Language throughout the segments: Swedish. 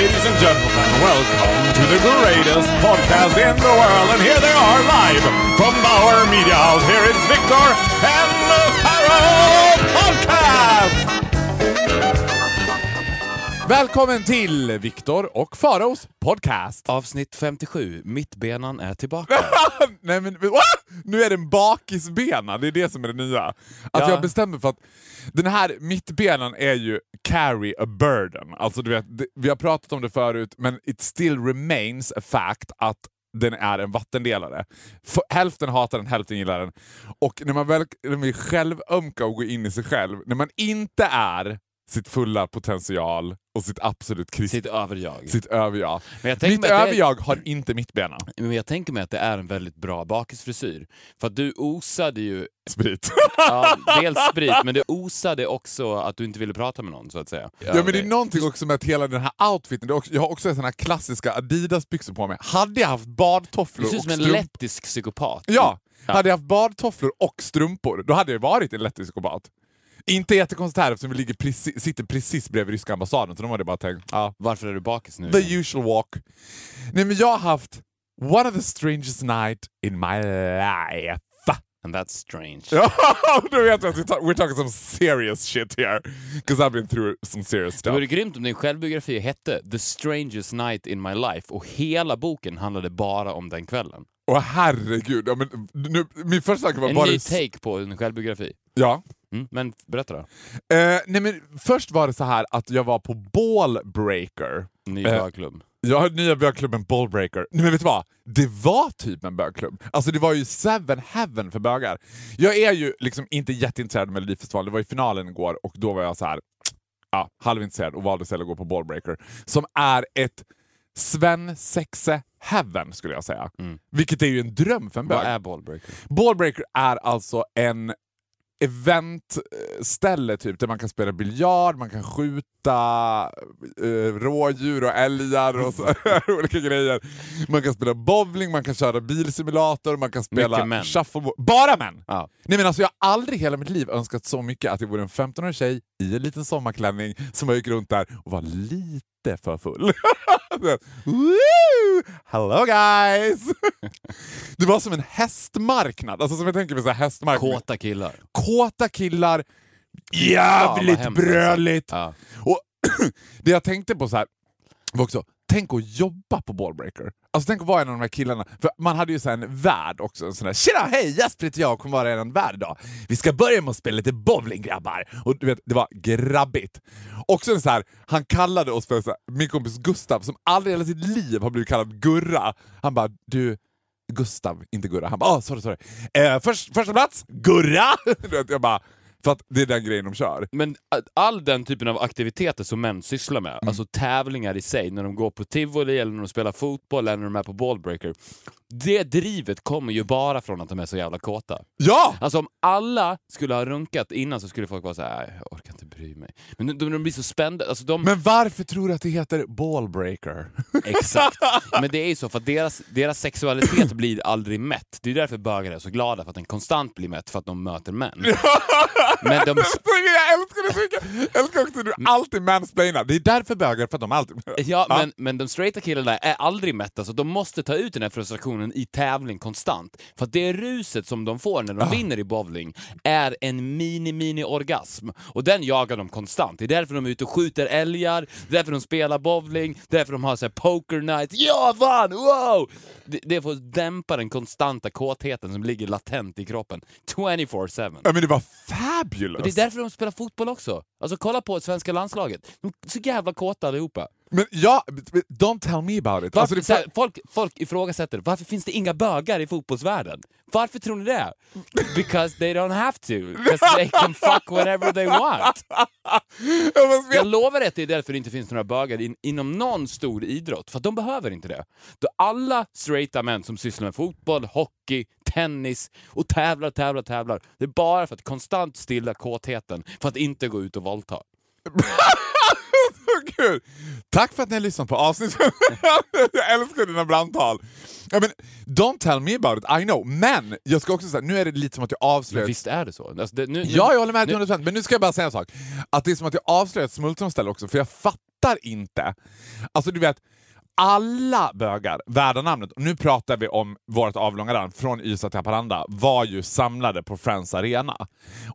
Ladies and gentlemen, welcome to the greatest podcast in the world. And here they are live from Bauer Media House. Here is Victor and the Pharaoh Podcast! Välkommen till Viktor och Faraos podcast. Avsnitt 57, Mittbenan är tillbaka. Nej men, va? Nu är det en bakisbena, det är det som är det nya. Att Ja. jag bestämmer för att den här mittbenan är ju carry a burden. Alltså du vet, vi har pratat om det förut, men it still remains a fact att den är en vattendelare. Hälften hatar den, hälften gillar den. Och när man väl när man är självömka och går in i sig själv, när man inte är sitt fulla potential och sitt absolut krist... Sitt överjag. sitt överjag. Men jag Mitt det är- överjag har inte mittbena. Men jag tänker mig att det är en väldigt bra bakisfrisyr. För att du osade ju, Sprit. ja, dels sprit, men det osade också att du inte ville prata med någon så att säga. Ja, men det är någonting också med att hela den här outfiten, också, jag har också såna här klassiska Adidas-byxor på mig. Hade jag haft badtofflor Du ser och ut som en strumpor... lettisk psykopat. Ja, Ja. hade jag haft badtofflor och strumpor, då hade jag varit en lettisk psykopat. Inte jättekonstigt här eftersom vi ligger precis, sitter precis bredvid ryska ambassaden, så de hade bara tänkt, ja, Varför är du bakis nu? the usual walk. Nej men jag har haft one of the strangest night in my life. And that's strange. Då vet att we're talking some serious shit here. Because I've been through some serious Det stuff. vore grymt om din självbiografi hette The strangest night in my life och hela boken handlade bara om den kvällen. Åh herregud, ja, men, nu, min första tanke var En bara... ny take på en självbiografi. Ja. Mm, men berätta då. Eh, nej men först var det så här att jag var på Ballbreaker. Ny Eh, bögklubb. Jag har nya bögklubben Ballbreaker. Nej men vet du vad? Det var typ en bögklubb. Alltså det var ju seven heaven för bögar. Jag är ju liksom inte jätteintresserad av Melodifestivalen, det var ju finalen igår och då var jag så här ja, halvintresserad och valde istället att gå på Ballbreaker. Som är ett svensexe heaven skulle jag säga. Vilket är ju en dröm för en bög. Vad är ballbreaker? Ballbreaker är alltså en eventställe typ, där man kan spela biljard, man kan skjuta eh, rådjur och älgar och så, olika grejer. Man kan spela bowling, man kan köra bilsimulator, man kan spela shuffleboard. Bara män! Ja. Nej men alltså jag har aldrig hela mitt liv önskat så mycket att jag vore en 15-årig tjej i en liten sommarklänning som jag gick runt där och var lite för full. Woo! Hello guys! Det var som en hästmarknad, alltså som jag tänker mig så här hästmarknad. Kåta killar. Kåta killar, jävligt vad hemskt, bröligt. Ja. Och det jag tänkte på så här var också, tänk att jobba på Ballbreaker. Alltså tänk att vara en av de här killarna. För man hade ju så här en värd också. En sån där, Tjena, hej! Jesper heter jag och kommer vara en värd idag. Vi ska börja med att spela lite bowling grabbar. Och du vet, det var grabbigt. Också en så här, han kallade oss för så här, min kompis Gustav som aldrig i hela sitt liv har blivit kallad Gurra. Han bara, du Gustav, inte Gurra. Han bara, ah, sorry, sorry. Eh, först, första plats, Gurra! du vet, jag bara, för att det är den grejen de kör. Men all den typen av aktiviteter som män sysslar med, Mm. alltså tävlingar i sig, när de går på tivoli, eller när de spelar fotboll, eller när de är på ballbreaker. Det drivet kommer ju bara från att de är så jävla kåta. Ja! Alltså om alla skulle ha runkat innan så skulle folk vara så här, "Nej, jag orkar inte bry mig. Men de, de, de blir så spända, alltså de... Men varför tror du att det heter Ballbreaker? Exakt. Men det är ju så, för att deras, deras sexualitet blir aldrig mätt. Det är därför bögar är så glada, för att den konstant blir mätt, för att de möter män. Men de... jag älskar det så mycket! Jag älskar också att du alltid mansplainar. Det är därför bögar, för att de alltid... Ja, men, men de straighta killarna är aldrig mätta, så de måste ta ut den här frustrationen i tävling konstant. För att det ruset som de får när de vinner i bowling är en mini-mini-orgasm. Och den jagar de konstant. Det är därför de är ute och skjuter älgar, det är därför de spelar bowling, det är därför de har så här poker night. Ja, fan! Wow! Det, det får dämpa den konstanta kåtheten som ligger latent i kroppen. 24-7. Ja, men det var fabulous! Och det är därför de spelar fotboll också. Alltså kolla på svenska landslaget. De är så jävla kåta allihopa. Men ja, don't tell me about it. Varför, Alltså, det här, folk, folk ifrågasätter, varför finns det inga bögar i fotbollsvärlden? Varför tror ni det? Because they don't have to. Because they can fuck whatever they want. jag lovar att det är därför det inte finns några bögar in, inom någon stor idrott, för de behöver inte det. Då alla straighta män som sysslar med fotboll, hockey, tennis och tävlar, tävlar, tävlar. Det är bara för att konstant stilla kåtheten, för att inte gå ut och våldta. Så kul! Tack för att ni har lyssnat på avsnittet. jag älskar dina brandtal. Ja, men, don't tell me about it, I know. Men jag ska också säga, nu är det lite som att jag Men avslöjar... visst är det så? Alltså det, nu, Ja, jag håller med nu- dig 100%. Men nu ska jag bara säga en sak. Att det är som att jag avslöjar ett smultronställe också, för jag fattar inte. Alltså du vet, alla bögar värda namnet, nu pratar vi om vårt avlånga land från Ystad till Haparanda, var ju samlade på Friends Arena.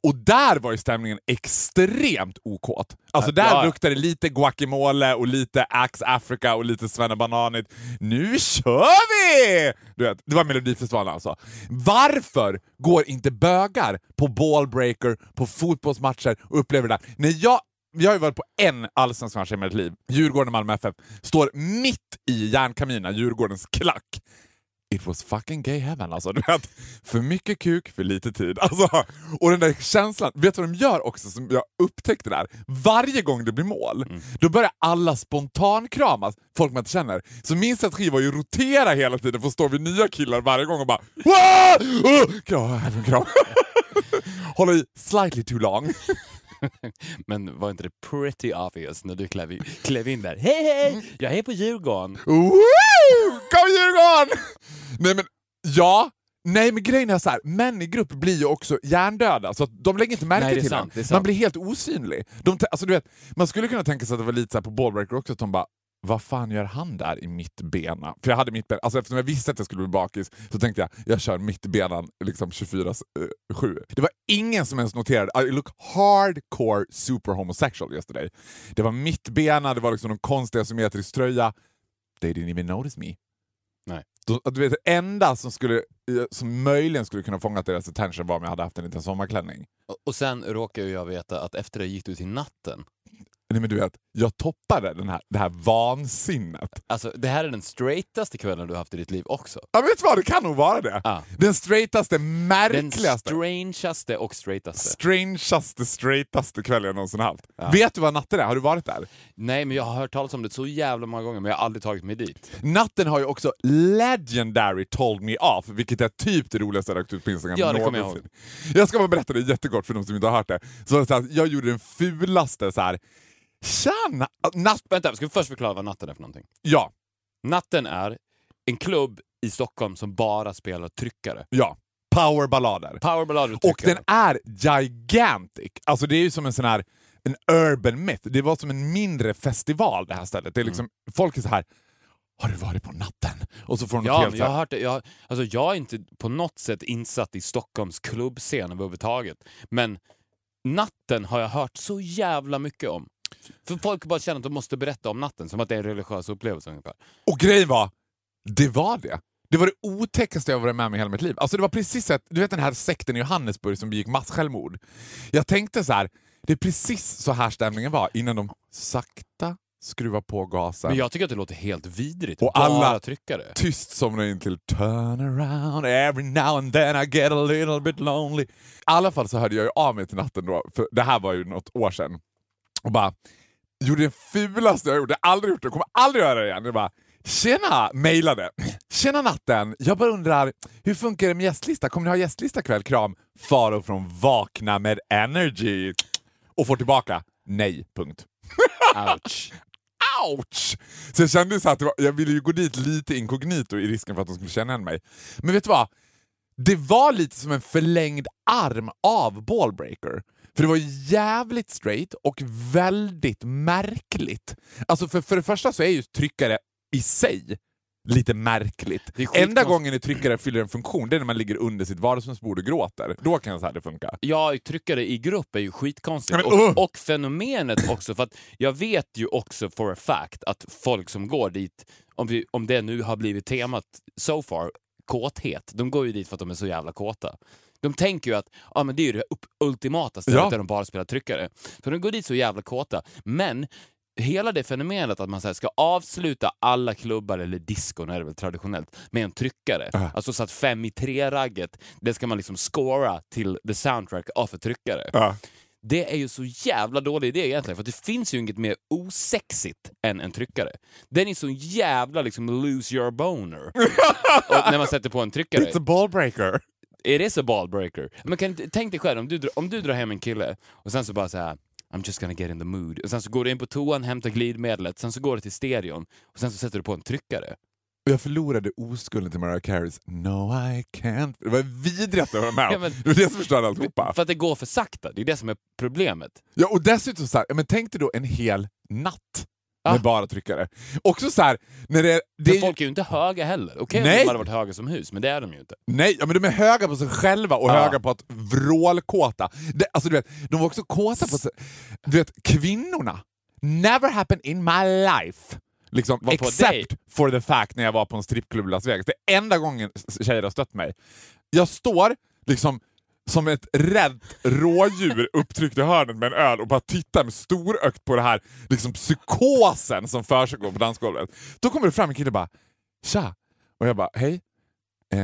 Och där var ju stämningen extremt okåt. Alltså där ja. luktade det lite guacamole och lite Axe Africa och lite svennebananigt. Nu kör vi! Du vet, det var Melodifestivalen alltså. Varför går inte bögar på ballbreaker, på fotbollsmatcher och upplever det där? När jag jag har ju varit på en allsvensk match i mitt liv. Djurgården och Malmö FF står mitt i järnkaminen, Djurgårdens klack. It was fucking gay heaven alltså. Du vet, för mycket kuk, för lite tid. Alltså, och den där känslan, vet du vad de gör också som jag upptäckte där? Varje gång det blir mål, då börjar alla spontankramas, folk man inte känner. Så min strategi var ju att rotera hela tiden för att stå vid nya killar varje gång och bara "Wah! Uh! Kram, kram. Hålla i slightly too long. Men var inte det pretty obvious när du klev, klev in där? Hej hej! Jag är på Djurgården. Woo! Kom Djurgården! Nej men, ja. Nej men grejen är så här, män i grupp blir ju också hjärndöda, så de lägger inte märke Nej, till sant, en. Man blir helt osynlig. De, alltså, du vet, man skulle kunna tänka sig att det var lite så på ballbreaker också, att de bara vad fan gör han där i mittbena? För jag hade mittbena, alltså eftersom jag visste att jag skulle bli bakis så tänkte jag, jag kör mittbenan liksom 24-7. Det var ingen som ens noterade, I look hardcore super homosexual yesterday. Det var mittbena, det var liksom någon konstig asymmetrisk tröja. They didn't even notice me. Nej. Du vet, det enda som, skulle, som möjligen skulle kunna fånga deras attention var om jag hade haft en liten sommarklänning. Och- sen råkar jag veta att efter det gick du till natten. Nej, men du vet, jag toppade den här, det här vansinnet. Alltså, det här är den straightaste kvällen du har haft i ditt liv också. Ja, vet du vad, det kan nog vara det. Ja. Den straightaste, Den märkligaste, strangeaste och straightaste. strangeaste, straightaste kvällen jag någonsin haft. Ja. Vet du vad natten är? Har du varit där? Nej, men jag har hört talas om det så jävla många gånger, men jag har aldrig tagit mig dit. Natten har ju också legendary told me off, vilket är typ det roligaste jag lagt ut på Instagram Ja, det kommer jag någonsin. Jag ska bara berätta det jättekort för de som inte har hört det. Så, så här, jag gjorde den fulaste så här. Tjena! Natt... Vänta, ska vi först förklara vad natten är för någonting? Ja, Natten är en klubb i Stockholm som bara spelar tryckare. ja. Powerballader. Powerballader och den är gigantic. Alltså det är ju som en sån här en urban myth. Det var som en mindre festival det här stället. Det är liksom, Folk är så här. har du varit på natten? Och så får de Ja, helt jag har hört det. Jag, alltså, jag är inte på något sätt insatt i Stockholms klubbscen överhuvudtaget. Men natten har jag hört så jävla mycket om. För folk bara känner att de måste berätta om natten, som att det är en religiös upplevelse ungefär. Och grejen var, det var det. Det var det otäckaste jag varit med om i hela mitt liv. Alltså det var precis att, du vet den här sekten i Johannesburg som begick massjälvmord. Jag tänkte så här, det är precis så här stämningen var innan de sakta skruvar på gasen. Men jag tycker att det låter helt vidrigt. Och alla- tryckare. tyst somnar in till Turn around every now and then I get a little bit lonely. I alla fall så hörde jag ju av mig till natten då, för det här var ju något år sedan. Och bara gjorde det fulaste jag gjort. Jag har aldrig gjort det, kommer aldrig göra det igen. Jag bara Tjena! Mejlade. Tjena natten! Jag bara undrar, hur funkar det med gästlista? Kommer ni ha gästlista kväll? Kram. Faro från Vakna med Energy. Och får tillbaka, nej. Punkt. Ouch. Ouch! Så jag kände så att det var, jag ville ju gå dit lite inkognito i risken för att de skulle känna igen mig. Men vet du vad? Det var lite som en förlängd arm av Ballbreaker. För det var jävligt straight och väldigt märkligt. Alltså för, för det första så är ju tryckare i sig lite märkligt. Enda gången en tryckare fyller en funktion det är när man ligger under sitt vardagsrumsbord och gråter. Då kan säga att det funkar. Ja, tryckare i grupp är ju skitkonstigt. Men, uh! och, och fenomenet också, för att jag vet ju också for a fact att folk som går dit, om, vi, om det nu har blivit temat so far, kåthet, de går ju dit för att de är så jävla kåta. De tänker ju att ja, men det är ju det ultimata stället Ja. där de bara spelar tryckare. Så de går dit så jävla kåta. Men hela det fenomenet att man så ska avsluta alla klubbar, eller diskon är det väl traditionellt, med en tryckare. Ja. Alltså så att fem i tre-ragget, det ska man liksom scora till the soundtrack av ett tryckare. Ja. Det är ju så jävla dålig idé egentligen, för det finns ju inget mer osexigt än en tryckare. Den är så jävla liksom lose your boner. när man sätter på en tryckare. It's a ballbreaker. It is a ball breaker. Men kan, tänk dig själv, om du, om du drar hem en kille och sen så bara så här. I'm just gonna get in the mood. Och sen så går du in på toan, hämtar glidmedlet, sen så går du till stereon och sen så sätter du på en tryckare. Jag förlorade oskulden till Mariah Careys No I can't. Det var vidrigt att vara med Ja, men- Det var det som förstörde alltihopa. För att det går för sakta, det är det som är problemet. Ja, och dessutom så här, men tänk dig då en hel natt Ja. med bara tryckare. Också så här, när det, det folk är ju inte höga heller. Okej om Nej. de hade varit höga som hus, men det är de ju inte. Nej, ja, men de är höga på sig själva och Ja. höga på att vrålkåta. Det, alltså, du vet, de var också kåta på sig. Du vet, kvinnorna. Never happened in my life. Liksom, Var except for the fact när jag var på en strippklubb i Las Vegas. Det är enda gången tjejer har stött mig. Jag står liksom som ett rädd rådjur upptryckt i hörnet med en öl och bara tittar med storögt på det här liksom psykosen som försiggår på dansgolvet. Då kommer det fram en kille och bara “Tja!” och jag bara “Hej, eh,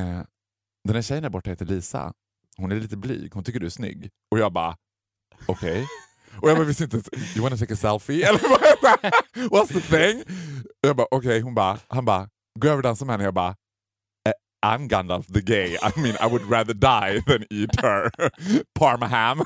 den här tjejen där borta heter Lisa. Hon är lite blyg, hon tycker du är snygg.” Och jag bara “Okej”. Och jag bara visste inte, “You wanna take a selfie?” eller vad- “What's the thing?” och Jag bara okej, hon bara, han bara “Gå över och dansa med henne” och jag bara I'm Gandalf the gay. I mean I would rather die than eat her. Parma ham.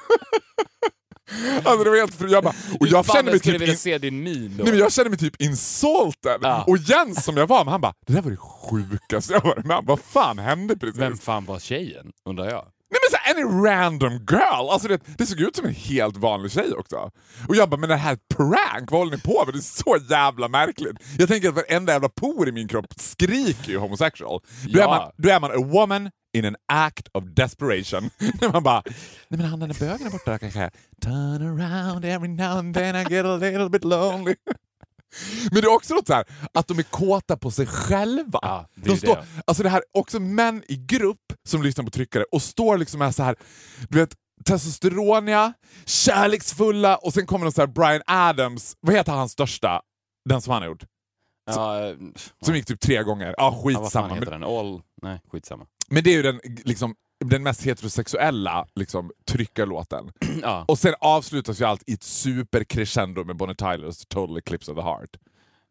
alltså det var helt. Jag bara, och jag kände mig typ in, se din min då. nej, men jag kände mig typ insulted. Ja. Och Jens som jag var med, han bara det där var det sjukaste jag varit med om. Vad fan hände precis? Vem fan var tjejen, undrar jag? Nej men så här, any random girl! Alltså det, det såg ut som en helt vanlig tjej också. Och jag bara, men det här är ett prank, vad håller ni på med? Det är så jävla märkligt. Jag tänker att varenda jävla por i min kropp skriker ju homosexual. Då, är Ja. man, då är man a woman in an act of desperation. När man bara, nej men han den där bögen är borta kanske. Turn around every now and then I get a little bit lonely. Men det är också något så här, att de är kåta på sig själva. Ja, det de står, det. Alltså det här, också män i grupp som lyssnar på tryckare och står liksom med så här, du vet, testosteroniga, kärleksfulla och sen kommer de så här Brian Adams, vad heter hans största? Den som han har gjort? Ja, eh, Som gick typ tre gånger. Ja, ja, vad skitsamma. fan heter den? All... Nej, skitsamma. men det är ju den, liksom, den mest heterosexuella liksom, tryckarlåten. ja. Och sen avslutas ju allt i ett supercrescendo med Bonnie Tylers Total Eclipse of the Heart.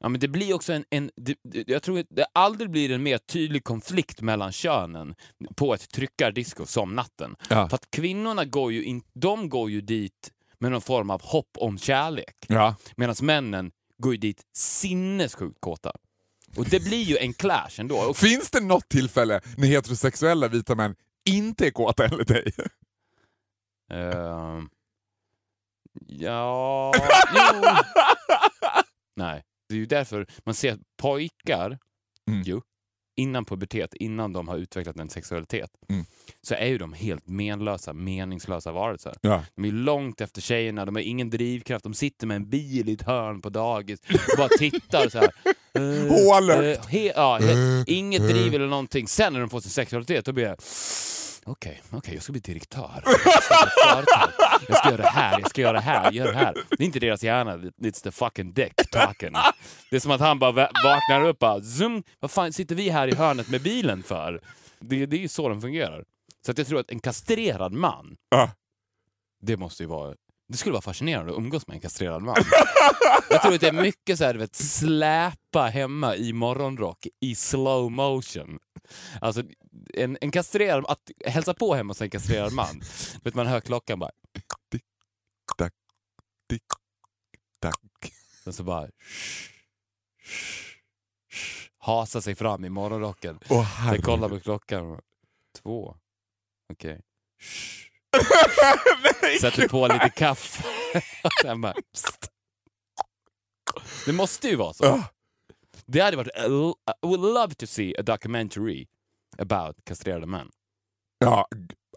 ja, men det blir också en... en det, jag tror att det aldrig blir en mer tydlig konflikt mellan könen på ett tryckardisco som natten. Ja. För att kvinnorna går ju, in, de går ju dit med någon form av hopp om kärlek. Ja. Medan männen går ju dit sinnessjukt kåta. Och det blir ju en clash ändå. Finns det något tillfälle när heterosexuella vita män inte är kåta enligt dig? Ehm, ja... Jo. Nej. Det är ju därför man ser att pojkar, Mm. ju, innan pubertet, innan de har utvecklat en sexualitet, Mm. så är ju de helt menlösa, meningslösa varelser. Ja. De är långt efter tjejerna, de har ingen drivkraft, de sitter med en bil i ett hörn på dagis och bara tittar så här. Eh, Hålögt. eh, he, ja, he, inget driv eller någonting. Sen när de får sin sexualitet, då blir det Okej, okej, jag ska bli direktör. Jag ska, jag göra det här, jag ska göra det här, göra det här. Det är inte deras hjärna, it's the fucking dick talking. Det är som att han bara va- vaknar upp och bara, zoom, vad fan sitter vi här i hörnet med bilen för? Det, det är ju så de fungerar. Så att jag tror att en kastrerad man, det måste ju vara... Det skulle vara fascinerande att umgås med en kastrerad man. Jag tror att det är mycket så här, du vet, släpa hemma i morgonrock i slow motion. Alltså, en, en kastrerad, att hälsa på hemma hos en kastrerad man. Vet man hör klockan bara, Tack. Tick, tack. och så bara hasa sig fram i morgonrocken. Åh Sen herregud. kolla på klockan. Två. Okej. Nej, Sätter på lite kaffe. Sen bara. Det måste ju vara så. Ah. Det hade varit... I would love to see a documentary about kastrerade män. Ja,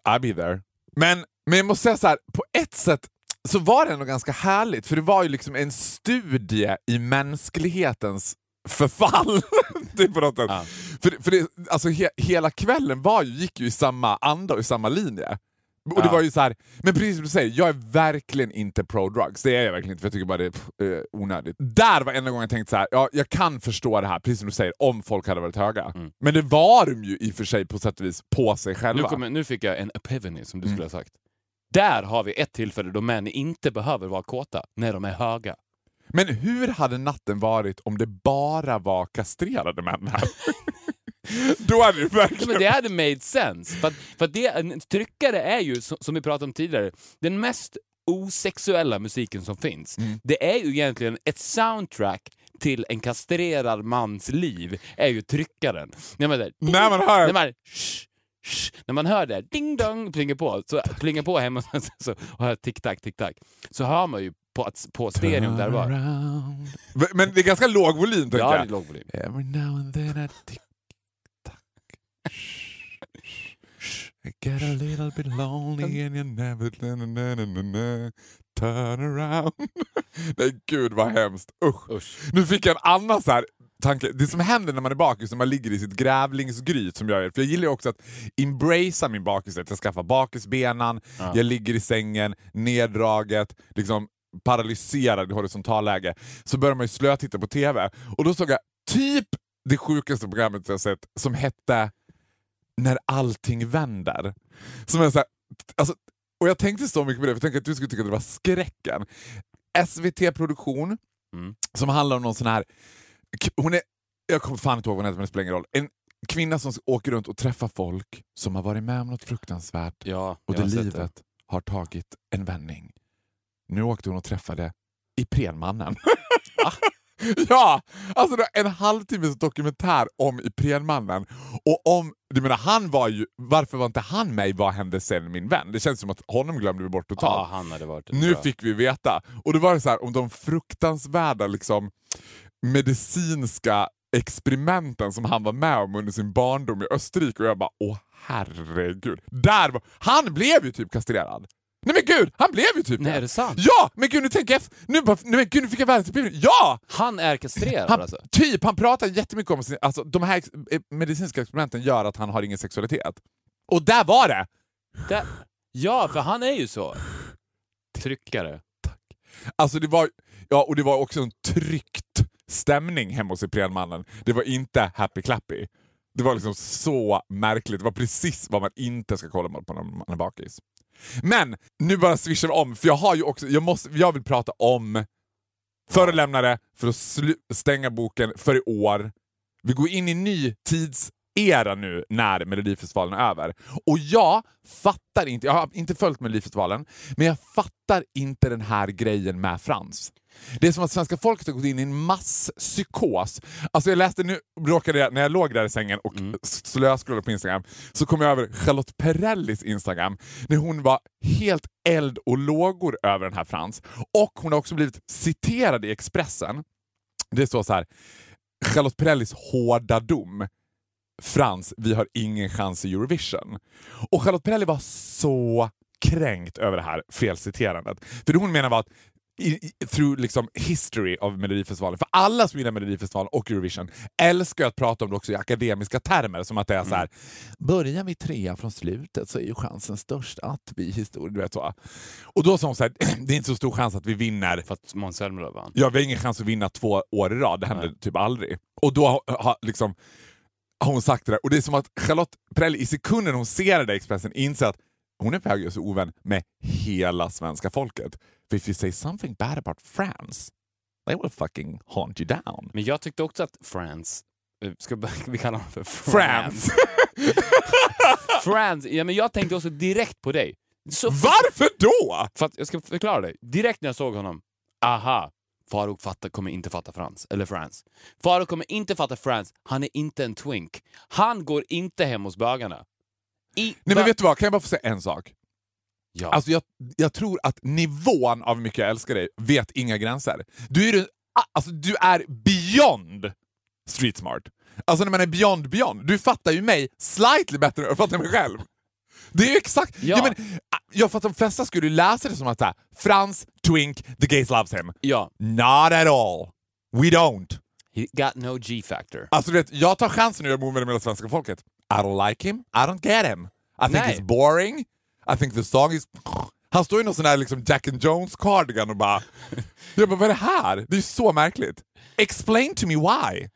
I'll be there. Men, men jag måste säga så här, på ett sätt så var det ändå ganska härligt, för det var ju liksom en studie i mänsklighetens förfall. typ på något sätt. Ja. För, för det, alltså, he, hela kvällen var ju, gick ju i samma anda och i samma linje. Och det var ju så här, men precis som du säger, jag är verkligen inte pro-drugs. Det är jag verkligen inte, för jag tycker bara det är pff, eh, onödigt. Där var enda gången jag tänkte så här, ja, jag kan förstå det här, precis som du säger, om folk hade varit höga. Mm. Men det var de ju i och för sig på sätt och vis på sig Nu, själva. kommer, nu fick jag en epiphany, som du skulle ha sagt. Där har vi ett tillfälle då män inte behöver vara kåta, när de är höga. Men hur hade natten varit om det bara var kastrerade män här? Då hade det Ja, verkligen... men det hade made sense. För, att, för att det, en tryckare är ju, som, vi pratade om tidigare, den mest osexuella musiken som finns. Mm. Det är ju egentligen ett soundtrack till en kastrerad mans liv, är ju tryckaren. När man, där, ding, När man hör- När man, shh, shh, när man hör det, ding dong, plingar på, så plingar på hemma så, så, och hör tick-tack, tick-tack, så hör man ju på, på stereon där var. Men det är ganska låg volym, tänker Ja, det är jag. låg volym. Every now and then I tick tack. Get a little bit lonely and you never na, na, na, na, na, turn around. Nej gud vad hemskt. Usch. Usch. Nu fick jag en annan så här tanke. Det som händer när man är bakis, när man ligger i sitt grävlingsgryt som jag gör. För jag gillar ju också att embracea min bakishet. Jag skaffar bakisbenan, Ja. jag ligger i sängen, neddraget, liksom paralyserad i horisontalläge. Så börjar man ju slötitta på TV. Och då såg jag typ det sjukaste programmet jag sett som hette När allting vänder. Som är så här, alltså, och jag tänkte så mycket på det, för jag tänkte att du skulle tycka att det var skräcken. SVT-produktion Mm. som handlar om någon sån här... Hon är, jag kommer fan inte ihåg vad hon heter, men det spelar ingen roll. En kvinna som åker runt och träffar folk som har varit med om något fruktansvärt Ja, och sett livet har tagit en vändning. Nu åkte hon och träffade Iprenmannen. ja! Alltså det en halvtimmes dokumentär om Iprenmannen. Och om, du menar, han var ju, varför var inte han med i Vad hände sen min vän? Det känns som att honom glömde vi bort totalt. han hade varit Nu bra. fick vi veta. Och det var det så här om de fruktansvärda liksom, medicinska experimenten som han var med om under sin barndom i Österrike och jag bara åh herregud. Där var, han blev ju typ kastrerad. Nej men gud, han blev ju typ Nej, är det sant? Ja! Men gud nu tänker jag nu, bara, men gud, nu fick jag upplevelse. Ja! Han är kastrerad Han, alltså? Typ, han pratar jättemycket om sin, alltså, de här ex, eh, medicinska experimenten gör att han har ingen sexualitet. Och där var det! Där. Ja, för han är ju så. Tryckare. Alltså det var, ja, och det var också en tryckt stämning hemma hos Iprenmannen. Det var inte happy clappy. Det var liksom så märkligt. Det var precis vad man inte ska kolla på när man är bakis. Men nu bara swishar vi om, för jag har ju också, jag, måste, jag vill prata om förelämnare för att slu, stänga boken för i år. Vi går in i en ny tidsera nu när Melodifestivalen är över. Och jag fattar inte, jag har inte följt Melodifestivalen, men jag fattar inte den här grejen med Frans. Det är som att svenska folket har gått in i en masspsykos. Alltså jag läste nu, råkade jag, när jag låg där i sängen och mm. slöskrollade på Instagram, så kom jag över Charlotte Perrellis Instagram, när hon var helt eld och lågor över den här Frans. Och hon har också blivit citerad i Expressen. Det står så här, Charlotte Perrellis hårda dom. Frans, vi har ingen chans i Eurovision. Och Charlotte Perrelli var så kränkt över det här felciterandet. För det hon menar var att i, through liksom history av Melodifestivalen, för alla som gillar Melodifestivalen och Eurovision älskar att prata om det också i akademiska termer, som att det är så här. börjar vi trea från slutet så är ju chansen störst att vi historiskt... Så. Och då sa hon så här, det är inte så stor chans att vi vinner För att Måns Zelmerlöw vann. Ja, vi har ingen chans att vinna två år i rad. Det händer Nej. typ aldrig. Och då har, har, liksom, har hon sagt det där. Och det är som att Charlotte Perrelli i sekunden hon ser det där Expressen inser att hon är på göra sig ovän med hela svenska folket. För if you say something bad about France, they will fucking haunt you down. Men jag tyckte också att France, eh, ska vi- kalla honom för France! France, ja men jag tänkte också direkt på dig. Så Varför då? För jag ska förklara dig. Direkt när jag såg honom, aha, Faruk fattar, kommer inte fatta Frans, eller Frans. Faruk kommer inte fatta Frans, han är inte en twink. Han går inte hem hos bögarna. I Nej men vet du vad, kan jag bara få säga en sak? Ja. Alltså jag, jag tror att nivån av hur mycket jag älskar dig vet inga gränser. Du är, alltså, du är beyond street smart. Alltså när man är beyond beyond. Du fattar ju mig slightly bättre än jag fattar mig själv. Det är ju exakt... Ja. Ja. men, jag fattar att de flesta skulle läsa det som att här, Frans, twink, the gays loves him. ja, Not at all. We don't. he got no G-factor. Alltså du vet, jag tar chansen att göra movie med det svenska folket. I don't like him, I don't get him. I think Nej. he's boring, I think the song is... Han står i någon sån där liksom Jack and Jones cardigan och bara... jag bara, vad är det här? Det är så märkligt. Explain to me why.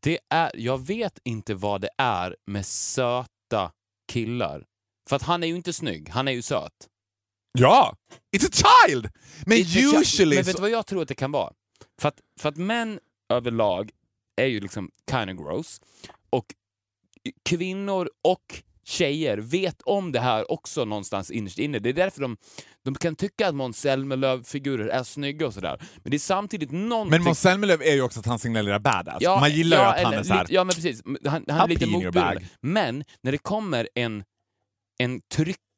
Det är, jag vet inte vad det är med söta killar. För att han är ju inte snygg, han är ju söt. Ja! It's a child! Men It's usually... Men vet du vad jag tror att det kan vara? För att, för att män överlag är ju liksom kind of gross. Och kvinnor och tjejer vet om det här också någonstans innerst inne. Det är därför de, de kan tycka att Måns Zelmerlöw-figurer är snygga och sådär. Men det är samtidigt någonting... Men Måns Zelmerlöw är ju också att han signalerar badass. Man gillar ja, att han eller är såhär... Ja, men precis. Han, han är lite motbjudande. Men när det kommer en, en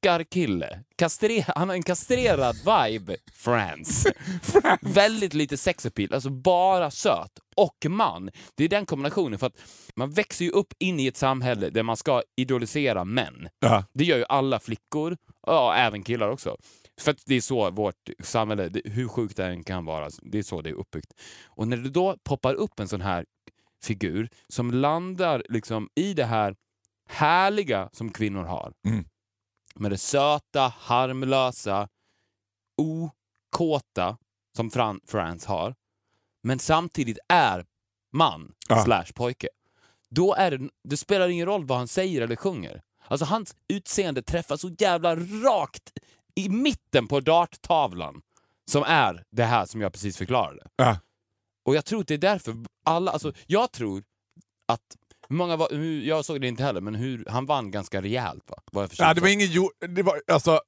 tryckarkille, kastre, han har en kastrerad vibe, Frans. Väldigt lite sexappeal, alltså bara söt och man. Det är den kombinationen, för att man växer ju upp in i ett samhälle där man ska idolisera män. Ja. Det gör ju alla flickor, ja, även killar också. För att det är så vårt samhälle, hur sjukt det än kan vara, det är så det är uppbyggt. Och när det då poppar upp en sån här figur som landar liksom i det här härliga som kvinnor har. Mm. Med det söta, harmlösa, okåta som Fran Frans har. Men samtidigt är man Ja. slash pojke. Då är det, det spelar ingen roll vad han säger eller sjunger. Alltså hans utseende träffar så jävla rakt i mitten på darttavlan som är det här som jag precis förklarade. Ja. Och jag tror att det är därför alla, alltså jag tror att hur många var, hur, jag såg det inte heller, men hur, han vann ganska rejält va? Vad jag förstod Ja, det var ingen... Jo, det var, alltså,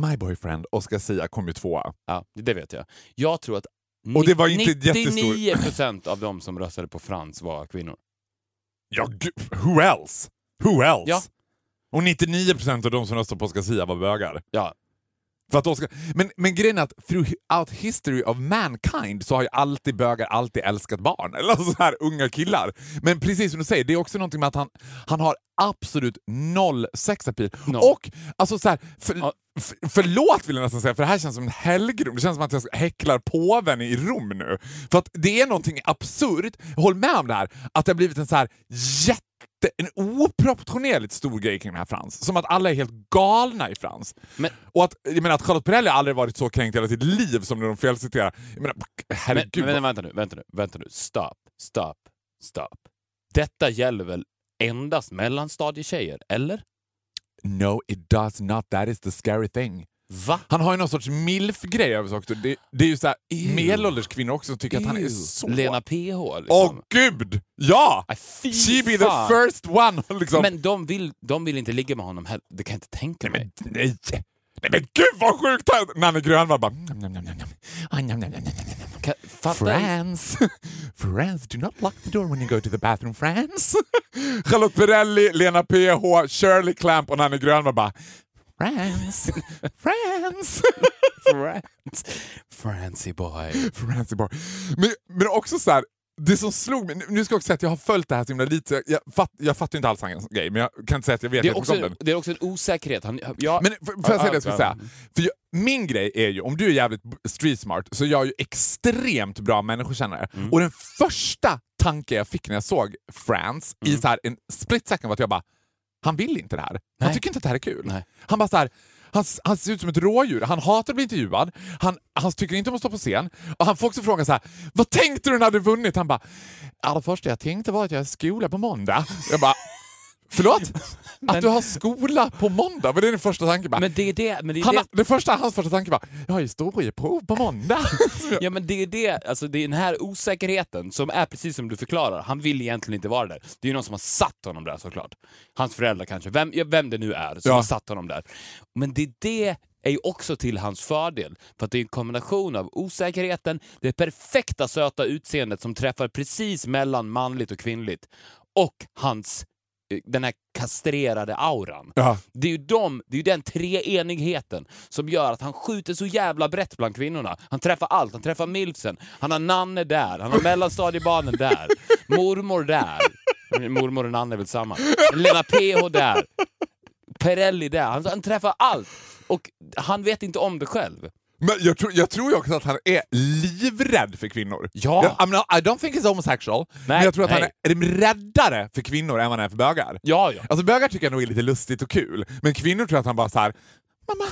My boyfriend, Oscar Sia, kom ju tvåa. Ja, det vet jag. Jag tror att Och det var inte 99 procent av de som röstade på Frans var kvinnor. Ja, who else? Who else? Ja. Och 99% av de som röstade på Oscar Sia var bögar. Ja, För att Oscar, men, men grejen är att throughout history of mankind så har ju alltid bögar alltid älskat barn. Eller så här unga killar. Men precis som du säger, det är också någonting med att han, han har absolut noll sexappeal. Noll. Och alltså så här, för, Ja. f- förlåt vill jag nästan säga, för det här känns som en helgdom. Det känns som att jag häcklar påven i Rom nu. För att det är någonting absurt, håll med om det här, att det har blivit en så här jätte en oproportionerligt stor grej kring den här Frans. Som att alla är helt galna i Frans. Men- Och att, jag menar, att Charlotte Perrelli aldrig varit så kränkt i hela sitt liv som när de felciterar. Jag menar, men, herregud. men vänta nu, vänta nu, vänta nu. Stop, stop, stop. Detta gäller väl endast mellanstadietjejer, eller? No, it does not. That is the scary thing. Va? Han har ju någon sorts milf-grej över sig också. Det, det är ju så här, medelålders kvinnor också som tycker att han är Ew. så... Lena PH liksom. Åh gud! Ja! Fy She be the first one! Liksom. Men de vill, de vill inte ligga med honom heller. Det kan jag inte tänka mig. Men nej! Nej men gud vad sjukt! Nanne Grönvall bara... Nam, nam, nam, nam, nam. Ah, nam, Frans! Frans, do not lock the door when you go to the bathroom, Frans! Charlotte Perrelli, Lena PH, Shirley Clamp och Nanne Grönvall bara... Frans! Frans! Frans. Francie boy. Francie Bar. Men, men också så här, det som slog mig, nu ska jag också säga att jag har följt det här så himla lite, jag, jag, fatt, jag fattar inte alls hans grej, men jag kan inte säga att jag vet Det är, jättemycket om också, den. det är också en osäkerhet. Han, ja, Men får jag säga det jag ska Ja, säga? För jag, min grej är ju, om du är jävligt street smart, så är jag ju extremt bra människokännare. Mm. Och den första tanken jag fick när jag såg Frans Mm. i så här en split second var att jag bara, han vill inte det här. Han Nej. tycker inte att det här är kul. Nej. Han bara så här, han, han ser ut som ett rådjur, han hatar att bli intervjuad, han, han tycker inte om att stå på scen. Och han får också frågan så här, vad tänkte du när du vunnit? Han bara, det första jag tänkte var att jag har skola på måndag. Jag bara, förlåt? Att du har skola på måndag? Var det din första tanke? Bara, men det är det. Men det, är han, det det första, hans första tanke var, jag har historieprov på måndag. Ja men det är det, alltså det är den här osäkerheten som är precis som du förklarar. Han vill egentligen inte vara där. Det är ju någon som har satt honom där såklart. Hans föräldrar kanske, vem, vem det nu är som Ja. har satt honom där. Men det, det är ju också till hans fördel. För att det är en kombination av osäkerheten, det perfekta söta utseendet som träffar precis mellan manligt och kvinnligt och hans den här kastrerade auran. Ja. Det är ju de, det är den treenigheten som gör att han skjuter så jävla brett bland kvinnorna. Han träffar allt. Han träffar milfsen, han har Nanne där, han har mellanstadiebarnen där, mormor där. Mormor och Nanne är väl samma. Lena PH där. Perelli där. Han, han träffar allt. Och han vet inte om det själv. Men jag tror, jag tror också att han är livrädd för kvinnor. Ja. Jag, I'm not, I don't think he's homosexual, men jag tror att nej. han är räddare för kvinnor än vad han är för bögar. Ja, ja. Alltså bögar tycker jag nog är lite lustigt och kul, men kvinnor tror att han bara så här. Mamma,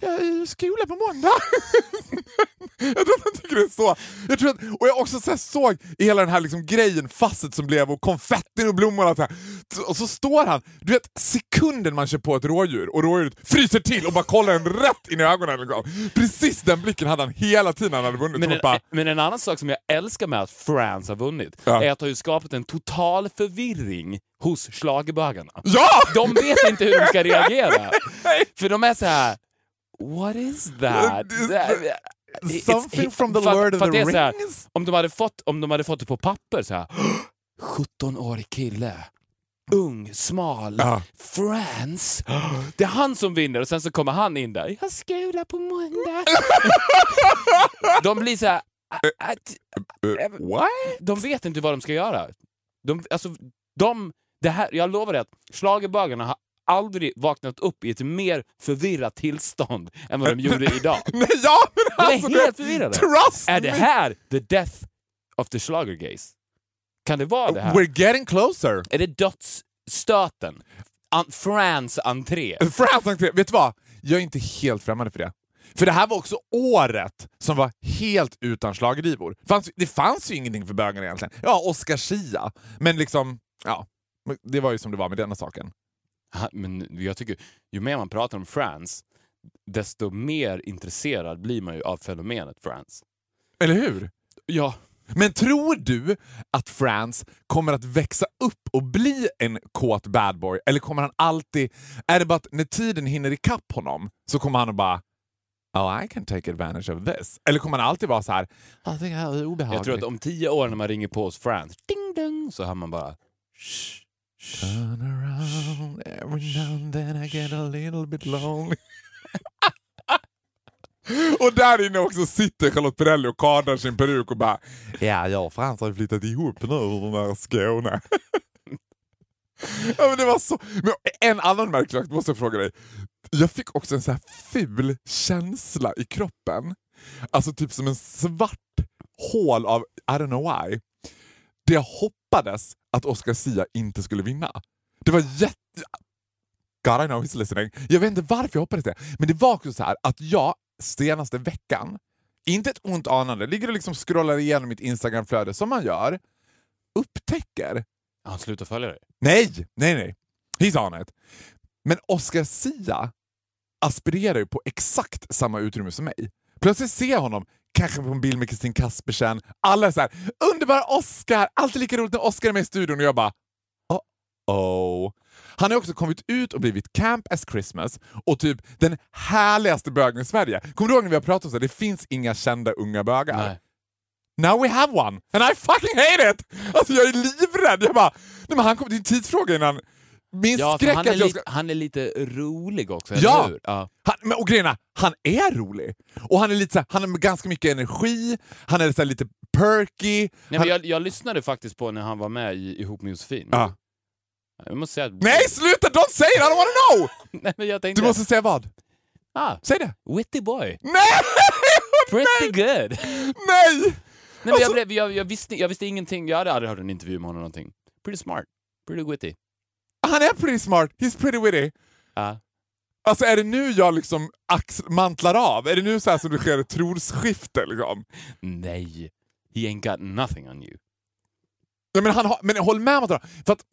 jag är i skola på måndag. jag tror att han tycker det är så. Jag tror att, och jag också så såg i hela den här liksom grejen, fasset som blev och konfettin och blommor och allt det här. Och så står han, du vet sekunden man kör på ett rådjur och rådjuret fryser till och bara kollar en rätt in i ögonen. Liksom. Precis den blicken hade han hela tiden när han hade vunnit. Men en, bara, men en annan sak som jag älskar med att France har vunnit Ja. är att det har ju skapat en total förvirring hos schlagerbögarna. ja! De vet inte hur de ska reagera. För de är så här. What is that? Something from the Lord of the Rings? om, de hade fått, om de hade fått det på papper så här. 17-årig kille. Ung, smal, Ja. France. Det är han som vinner och sen så kommer han in där. Jag skola på måndag. de blir så här. Att, what? de vet inte vad de ska göra. De, alltså, de, det här, jag lovar dig att schlagerbögarna har aldrig vaknat upp i ett mer förvirrat tillstånd än vad de gjorde idag. Nej, ja, men De är alltså, helt det- förvirrade. Trust Är det här the death of the schlagergays? Kan det vara det här? We're getting closer. Är det dödsstöten? An France entré? France entré, vet du vad? Jag är inte helt främmande för det. För det här var också året som var helt utan schlagerdivor. Fanns, det fanns ju ingenting för bögarna egentligen. Ja, Oscar Schia. Men liksom, ja. Det var ju som det var med denna saken. Men jag tycker, ju mer man pratar om France, desto mer intresserad blir man ju av fenomenet France. Eller hur? Ja. Men tror du att France kommer att växa upp och bli en kåt bad boy? Eller kommer han alltid... Är det bara att när tiden hinner ikapp honom så kommer han att bara Oh, I can take advantage of this. Eller kommer han alltid vara så här Jag tycker det här är obehagligt. Jag tror att om tio år när man ringer på hos France, ding dong, så hör man bara shh. Turn around every now and then I get a little bit lonely. och där inne också sitter Charlotte Perrelli och kardar sin peruk och bara Ja, jag och Frans har ju flyttat ihop nu ur den Skåne. ja, men det var så... Men en annan märklig sak måste jag fråga dig. Jag fick också en så här ful känsla i kroppen. Alltså typ som en svart hål av I don't know why. Det jag hoppades att Oscar Sia inte skulle vinna. Det var jätte... God I know he's listening. Jag vet inte varför jag hoppades det. Men det var också så här att jag senaste veckan, inte ett ont anande, ligger och liksom scrollar igenom mitt Instagramflöde som man gör, upptäcker Han slutar följa dig. Nej, nej, nej. He's on it. Men Oscar Sia aspirerar ju på exakt samma utrymme som mig. Plötsligt ser jag honom, kanske på en bild med Kristin Kaspersen. Alla är så här, underbara Oscar! Alltid lika roligt när Oscar är med i studion och jag bara, oh oh. Han har också kommit ut och blivit Camp as Christmas och typ den härligaste bögen i Sverige. Kommer du ihåg när vi har pratat om det? Det finns inga kända unga bögar. Nej. Now we have one and I fucking hate it! Alltså jag är livrädd. Jag bara, nej men han kommer, det är en tidsfråga innan... Min Ja, skräck han, är att jag ska... han är lite rolig också, Ja. eller hur? Ja. Han, men, och grejen är, han är rolig. Och han är lite så här, han har ganska mycket energi, han är så lite perky. Nej, han, jag, jag lyssnade faktiskt på när han var med i Ihop med Josefin. ja. Jag måste säga. Nej sluta! Don't say it! I don't wanna know! Nej, men jag tänkte... Du måste säga vad? Ah, Säg det! witty boy. Nej! Pretty good. Nej! Nej, men Alltså- jag, blev, jag, jag, visste, jag visste ingenting, jag hade aldrig hört en intervju med honom någonting. Pretty smart. Pretty witty. Han är pretty smart, he's pretty witty. Ja. Alltså är det nu jag liksom mantlar av? Är det nu så här som det sker ett trosskifte liksom? Nej. He ain't got nothing on you. Ja, men, han har, men håll med om att, för att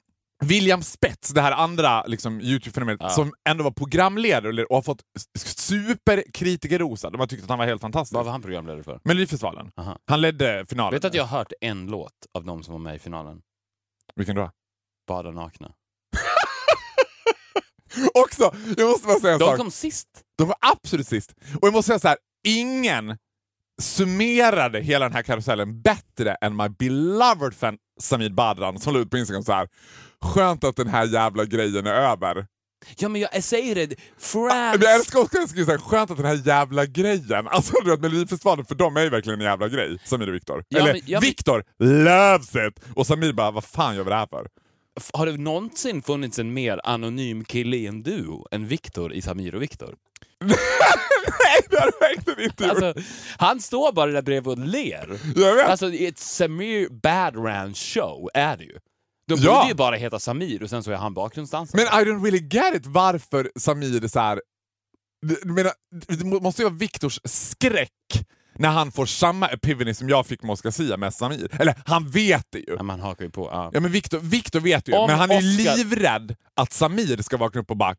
William Spets, det här andra liksom, Youtube-fenomenet, Ja. som ändå var programledare och har fått superkritikerrosa. De har tyckt att han var helt fantastisk. Vad var han programledare för? Melodifestivalen. Aha. Han ledde finalen. Vet du att jag har hört en låt av de som var med i finalen? Vilken då? Bada nakna. Också, jag måste bara säga en De sak. kom sist. De var absolut sist. Och jag måste säga så här, ingen summerade hela den här karusellen bättre än my beloved fan Samir Badran som la ut på Instagram så här. Skönt att den här jävla grejen är över. Ja, men jag säger det. Men France... jag älskar också att här, skönt att den här jävla grejen, alltså du vet Melodifestivalen för dem är ju verkligen en jävla grej, Samir och Viktor. Ja, Eller men- ja, men- Viktor loves it! Och Samir bara, vad fan gör vi det här för? Har det någonsin funnits en mer anonym kille i en duo än Viktor i Samir och Viktor? Nej det har det verkligen inte gjort! Alltså, han står bara där bredvid och ler. jag vet. Alltså, ett Samir Badrands show är det ju. De Ja. borde ju bara heta Samir och sen så är han bakgrundsdansare. Men I don't really get it varför Samir är så här menar, det måste ju vara Viktors skräck när han får samma epiphany som jag fick med Oscar Sia med Samir. Eller han vet det ju. Ja, man hakar ju på. Ja. Ja men Viktor, Viktor vet ju, Om men han är ju Oscar- livrädd att Samir ska vakna upp och bara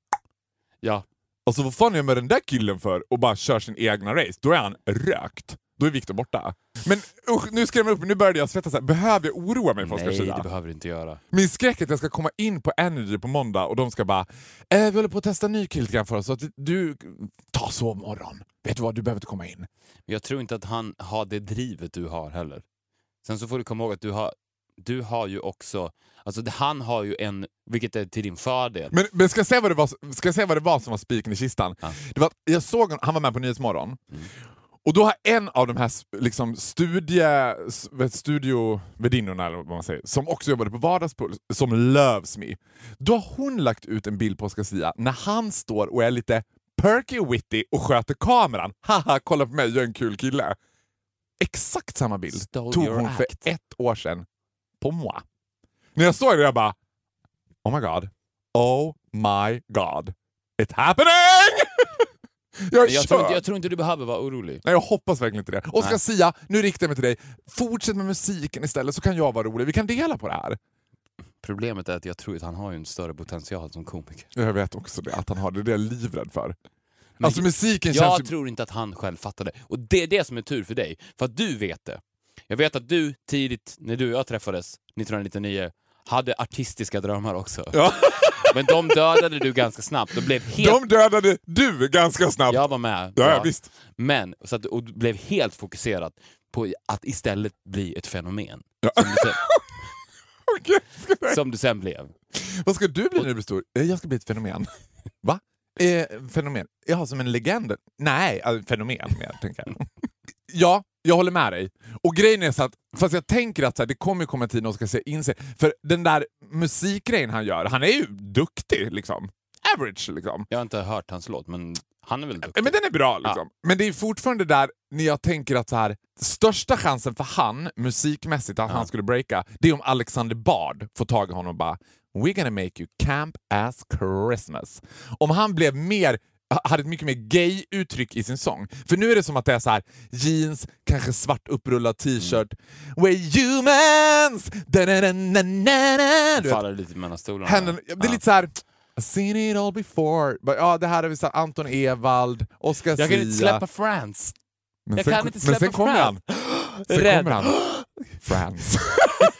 ja. Alltså vad fan är jag med den där killen för? Och bara kör sin egna race. Då är han rökt. Då är Viktor borta. Men usch, nu skrämmer upp Nu började jag svettas. här. Behöver jag oroa mig för Oscar Nej, det behöver du inte göra. Min skräck är att jag ska komma in på Energy på måndag och de ska bara eh, “Vi håller på att testa en ny grann för oss, så att du, ta sovmorgon. Vet du vad, du behöver inte komma in.” Jag tror inte att han har det drivet du har heller. Sen så får du komma ihåg att du har, du har ju också, alltså han har ju en, vilket är till din fördel. Men, men ska, jag säga vad det var, ska jag säga vad det var som var spiken i kistan? Ja. Det var jag såg han var med på Nyhetsmorgon. Mm. Och då har en av de här liksom, studie, s- vet, studiovärdinnorna, eller vad man säger, som också jobbade på Vardagspuls, som loves me. Då har hon lagt ut en bild på Oscar Zia när han står och är lite perky witty och sköter kameran. Haha, kolla på mig, jag är en kul kille. Exakt samma bild Stole tog hon för act. ett år sedan på moi. När jag såg det jag bara Oh my god. Oh my god. It's happening! jag Jag tror, inte, jag tror inte du behöver vara orolig. Nej, jag hoppas verkligen inte det. Oscar Nej. Sia, nu riktar jag mig till dig. Fortsätt med musiken istället så kan jag vara rolig. Vi kan dela på det här. Problemet är att jag tror att han har en större potential som komiker. Jag vet också det, att han har det. Det är jag livrädd för. Men alltså musiken jag känns ju... tror inte att han själv fattar det. Och det är det som är tur för dig, för att du vet det. Jag vet att du tidigt, när du och jag träffades 1999, hade artistiska drömmar också. Ja. Men de dödade du ganska snabbt och blev helt... De dödade du ganska snabbt. Jag var med. Ja, ja, visst. Men, så att, och du blev helt fokuserad på att istället bli ett fenomen. Ja. Som, du sen, som du sen blev. Vad ska du bli när du blir stor? Eh, Jag ska bli ett fenomen. Va? Eh, fenomen? Ja, som en legend? Nej, eh, fenomen mer, tänker jag. Ja, jag håller med dig. Och grejen är så att, fast jag tänker att så här, det kommer komma en tid när ska se inse, för den där musikgrejen han gör, han är ju duktig liksom. Average liksom. Jag har inte hört hans låt, men han är väl duktig. Men den är bra liksom. Men det är fortfarande där när jag tänker att så här, största chansen för han, musikmässigt, att han skulle breaka, det är om Alexander Bard får tag i honom och bara “We're gonna make you camp as Christmas”. Om han blev mer hade ett mycket mer gay-uttryck i sin sång. För nu är det som att det är så här jeans, kanske svart upprullad t-shirt. We're humans! Da-da-da-na-na-na. Du vet, Faller lite mellan stolarna. Händerna, det är lite så här. I've seen it all before. But, ja, det här är vi så Anton Ewald, Oscar Jag kan inte släppa France. Men jag sen, kan inte men sen släppa kommer han. Sen Rädd. kommer han.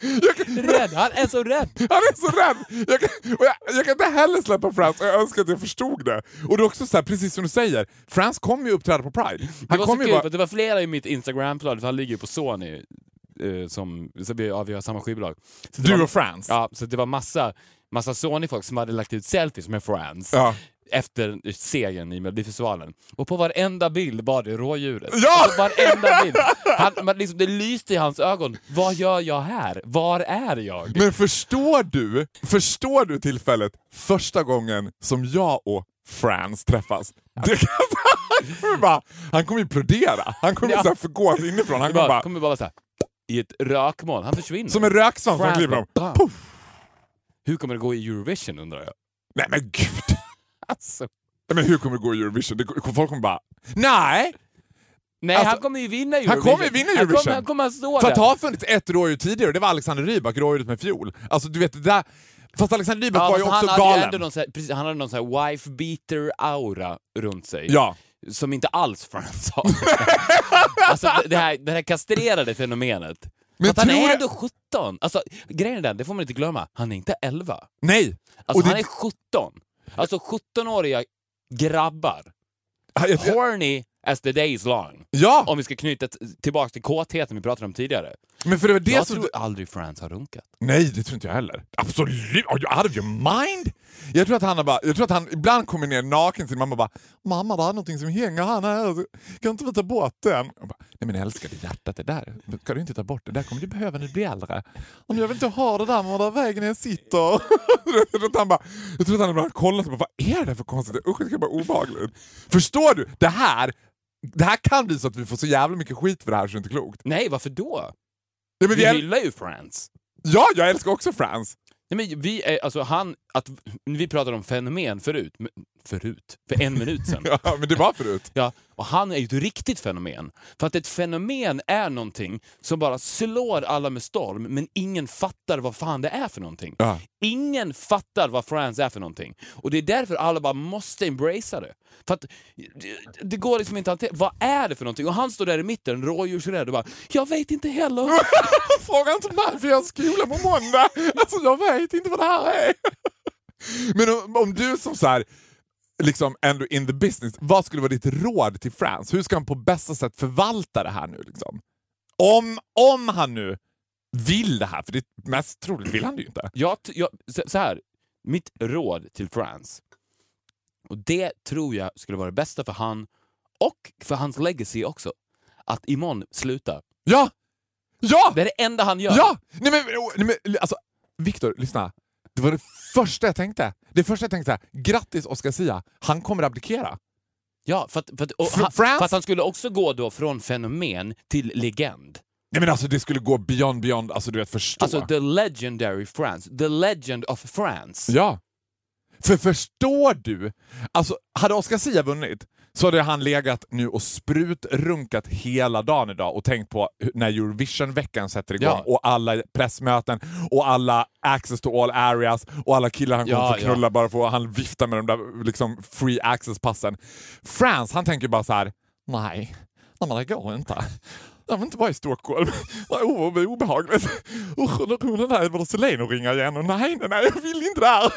France. Rädd. Han är så rädd. Han är så rädd! Jag kan, jag, jag kan inte heller släppa France och jag önskar att jag förstod det. Och det är också så här, precis som du säger, France kommer ju uppträda på Pride. Det Han var så kul, bara... det var flera i mitt Instagram-flöde, för han ligger ju på Sony, eh, som, så vi, ja, vi har samma skivbolag. Så det Du var, och France. Ja, så det var massa, massa Sony-folk som hade lagt ut selfies med Friends Ja. Efter segern i Melodifestivalen. Och på varenda bild var det rådjuret. Ja! Alltså, varenda bild. Han, man, liksom, det lyste i hans ögon. Vad gör jag här? Var är jag? Men förstår du, förstår du tillfället första gången som jag och France träffas? Det kan, han, kommer bara, han kommer implodera. Han kommer Ja. förgås inifrån. Han kommer bara, kommer bara så här, i ett rökmoln. Han försvinner. som en röksvans som kliver Puff. Hur kommer det gå i Eurovision undrar jag? Nej men gud! Alltså. Men hur kommer det gå i Eurovision? Det, folk kommer bara, nej! Nej, Alltså, han kommer ju vinna Eurovision. han kommer vinna Han Eurovision. kommer, han kommer att stå För där. att det har funnits ett rådjur tidigare och det var Alexander Rybak, rådjuret med fiol. Alltså du vet, det där... Fast Alexander Rybak Ja, var ju också han galen. någon precis, han hade någon så här wife beater aura runt sig. Ja. Som inte alls Frans har. alltså det- här, det här kastrerade fenomenet. Men att han är ändå 17. Alltså, grejen är den, det får man inte glömma, han är inte 11. Nej! Alltså Och det- han är 17. Alltså 17-åriga grabbar. Jag, jag, Horny as the day is long. ja! Om vi ska knyta tillbaka till kåtheten vi pratade om tidigare. Men för det var det jag som... tror aldrig Frans har runkat. Nej, det tror inte jag heller. Absolut! Are you out of your mind? Jag tror att han bara, jag tror att han ibland kommer ner naken till sin mamma och bara “Mamma, det är någonting som hänger här nere. Kan inte vi ta bort den?” bara, Nej men älskade hjärtat, det där ska du inte ta bort. Det där kommer du behöva när du blir äldre. Och jag vill inte ha det där med den vägen jag sitter. jag, tror att han bara, jag tror att han ibland kollar och bara “Vad är det för konstigt? Usch, det ska vara obehagligt.” Förstår du? Det här, det här kan bli så att vi får så jävla mycket skit för det här så det är inte klokt. Nej, varför då? Ja, men Vi vi hyllar ju Frans. ja, jag älskar också Frans. Nej, men vi är, alltså han, att, vi pratade om fenomen förut. Förut, för en minut sedan. Ja, men det var förut. Ja, och han är ju ett riktigt fenomen. För att ett fenomen är någonting som bara slår alla med storm, men ingen fattar vad fan det är för någonting. Ja. Ingen fattar vad Friends är för någonting. Och det är därför alla bara måste embracea det. För att det, det går liksom inte att. Vad är det för någonting? Och han står där i mitten, rådjursrädd och bara “Jag vet inte heller”. Fråga inte mig för jag har skola på måndag. Alltså jag vet inte vad det här är. Men om, om du som så här, liksom ändå in the business, vad skulle vara ditt råd till Frans? Hur ska han på bästa sätt förvalta det här nu? Liksom? Om, om han nu vill det här, för det mest troligt vill han det ju inte. Jag, jag, så, här, mitt råd till Frans, och det tror jag skulle vara det bästa för han och för hans legacy också, att imorgon sluta. Ja! Ja! Det är det enda han gör. Ja! Nej men, nej, men alltså, Viktor, lyssna. Det var det första jag tänkte. Det första jag tänkte så grattis Oscar Sia, han kommer abdikera. Ja, för att, för, att, och han, för att han skulle också gå då från fenomen till legend. Nej men alltså det skulle gå beyond beyond, alltså du vet förstå. Alltså the legendary France. The legend of France. Ja. För förstår du? Alltså, hade Oscar Sia vunnit så hade han legat nu och sprutrunkat hela dagen idag och tänkt på när Eurovision-veckan sätter igång Ja. och alla pressmöten och alla access to all areas och alla killar han kommer Ja, få knulla bara för att han viftar med de där liksom, free access-passen. France, han tänker bara så här: nej, nej men det går inte. Jag vill inte vara i Stockholm. Vad o- vad obehagligt. Usch, nu kommer den där Edward Selén och ringa igen. Och nej, nej, nej, jag vill inte det här.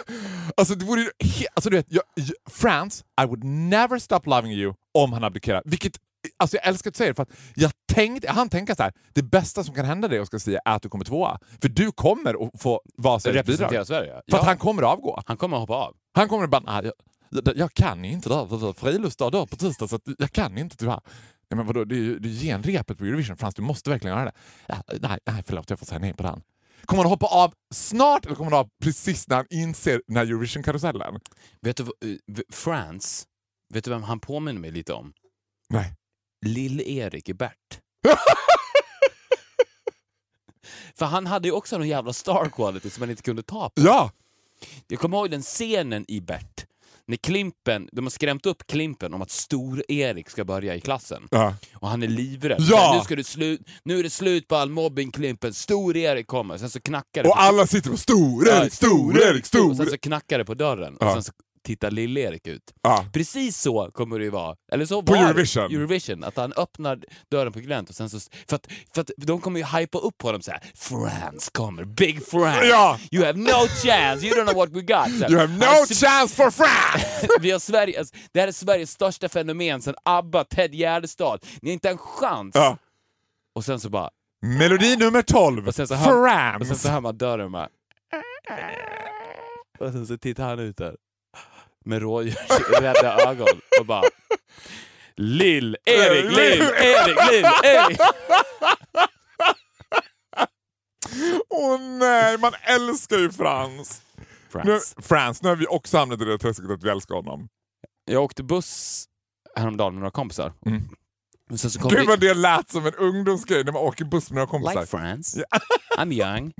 Alltså, det vore ju alltså, du vet, jag, France, I would never stop loving you om han abdikerar. Vilket, alltså jag älskar att säga det för att jag tänkte, han tänker så här, det bästa som kan hända dig, ska säga, är att du kommer tvåa. För du kommer att få vara Sveriges bidrag. Sverige. För att han kommer att avgå. han kommer att hoppa av. Han kommer att bara, jag, jag, kan inte det här. Friluftsdag då på tisdag, så jag kan inte tyvärr. Nej, men vadå, det är ju det är ju genrepet på Eurovision, Frans, du måste verkligen göra det. Ja, nej, nej, förlåt, jag får säga nej på den. Kommer han hoppa av snart eller kommer han av precis när han inser den här Eurovision-karusellen? Vet du, eh, France, vet du vem han påminner mig lite om? Nej. Lill-Erik i Bert. För han hade ju också någon jävla star quality som man inte kunde ta på. Ja! Jag kommer ihåg den scenen i Bert, när Klimpen, de har skrämt upp Klimpen om att Stor-Erik ska börja i klassen. ja. Och han är livrädd. Ja! Nu, ska det slut, nu är det slut på all mobbing Klimpen, Stor-Erik kommer. Sen så knackar det. Och på- alla sitter och Stor-Erik, Stor-Erik, Och sen så knackar det på dörren Ja. och sen så tittar Lill-Erik ut. Ja. Precis så kommer det ju vara. Eller så På var. Eurovision. Eurovision. Att han öppnar dörren på glänt och sen så... För att, för att de kommer ju hypa upp honom så här. France kommer, Big France! Ja. You have no chance, you don't know what we got! Så. You have no Han- chance for France! Vi har Sverige, alltså, det här är Sveriges största fenomen sen ABBA, Ted Gärdestad. Ni har inte en chans! Ja. Och sen så bara... Melodi nummer 12, Och sen så hör, och sen France! så hör man dörren bara... Och sen så tittar han ut där med rådjursrädda ögon och bara... Lill, Erik, Lill, Erik, Lill, Erik! Åh nej, man älskar ju Frans! Nu, France. Frans, nu har vi också hamnat i det träsket att vi älskar honom. Jag åkte buss häromdagen med några kompisar. Mm. Sen så kom Gud vi... vad det lät som en ungdomsgrej när man åker buss med några kompisar. Like France. I'm young.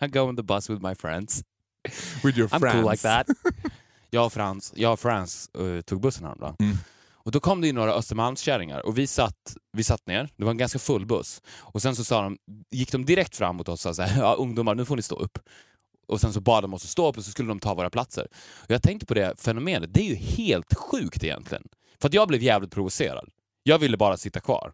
I go on the bus with my friends. With your I'm friends. cool like that. Jag och Frans, jag och Frans eh, tog bussen häromdagen. Mm. Och då kom det in några Östermalmskärringar och vi satt, vi satt ner, det var en ganska full buss. Och sen så sa de, gick de direkt fram mot oss och sa så här, ja, ungdomar nu får ni stå upp. Och sen så bad de oss att stå upp och så skulle de ta våra platser. Och jag tänkte på det fenomenet, det är ju helt sjukt egentligen. För att jag blev jävligt provocerad. Jag ville bara sitta kvar.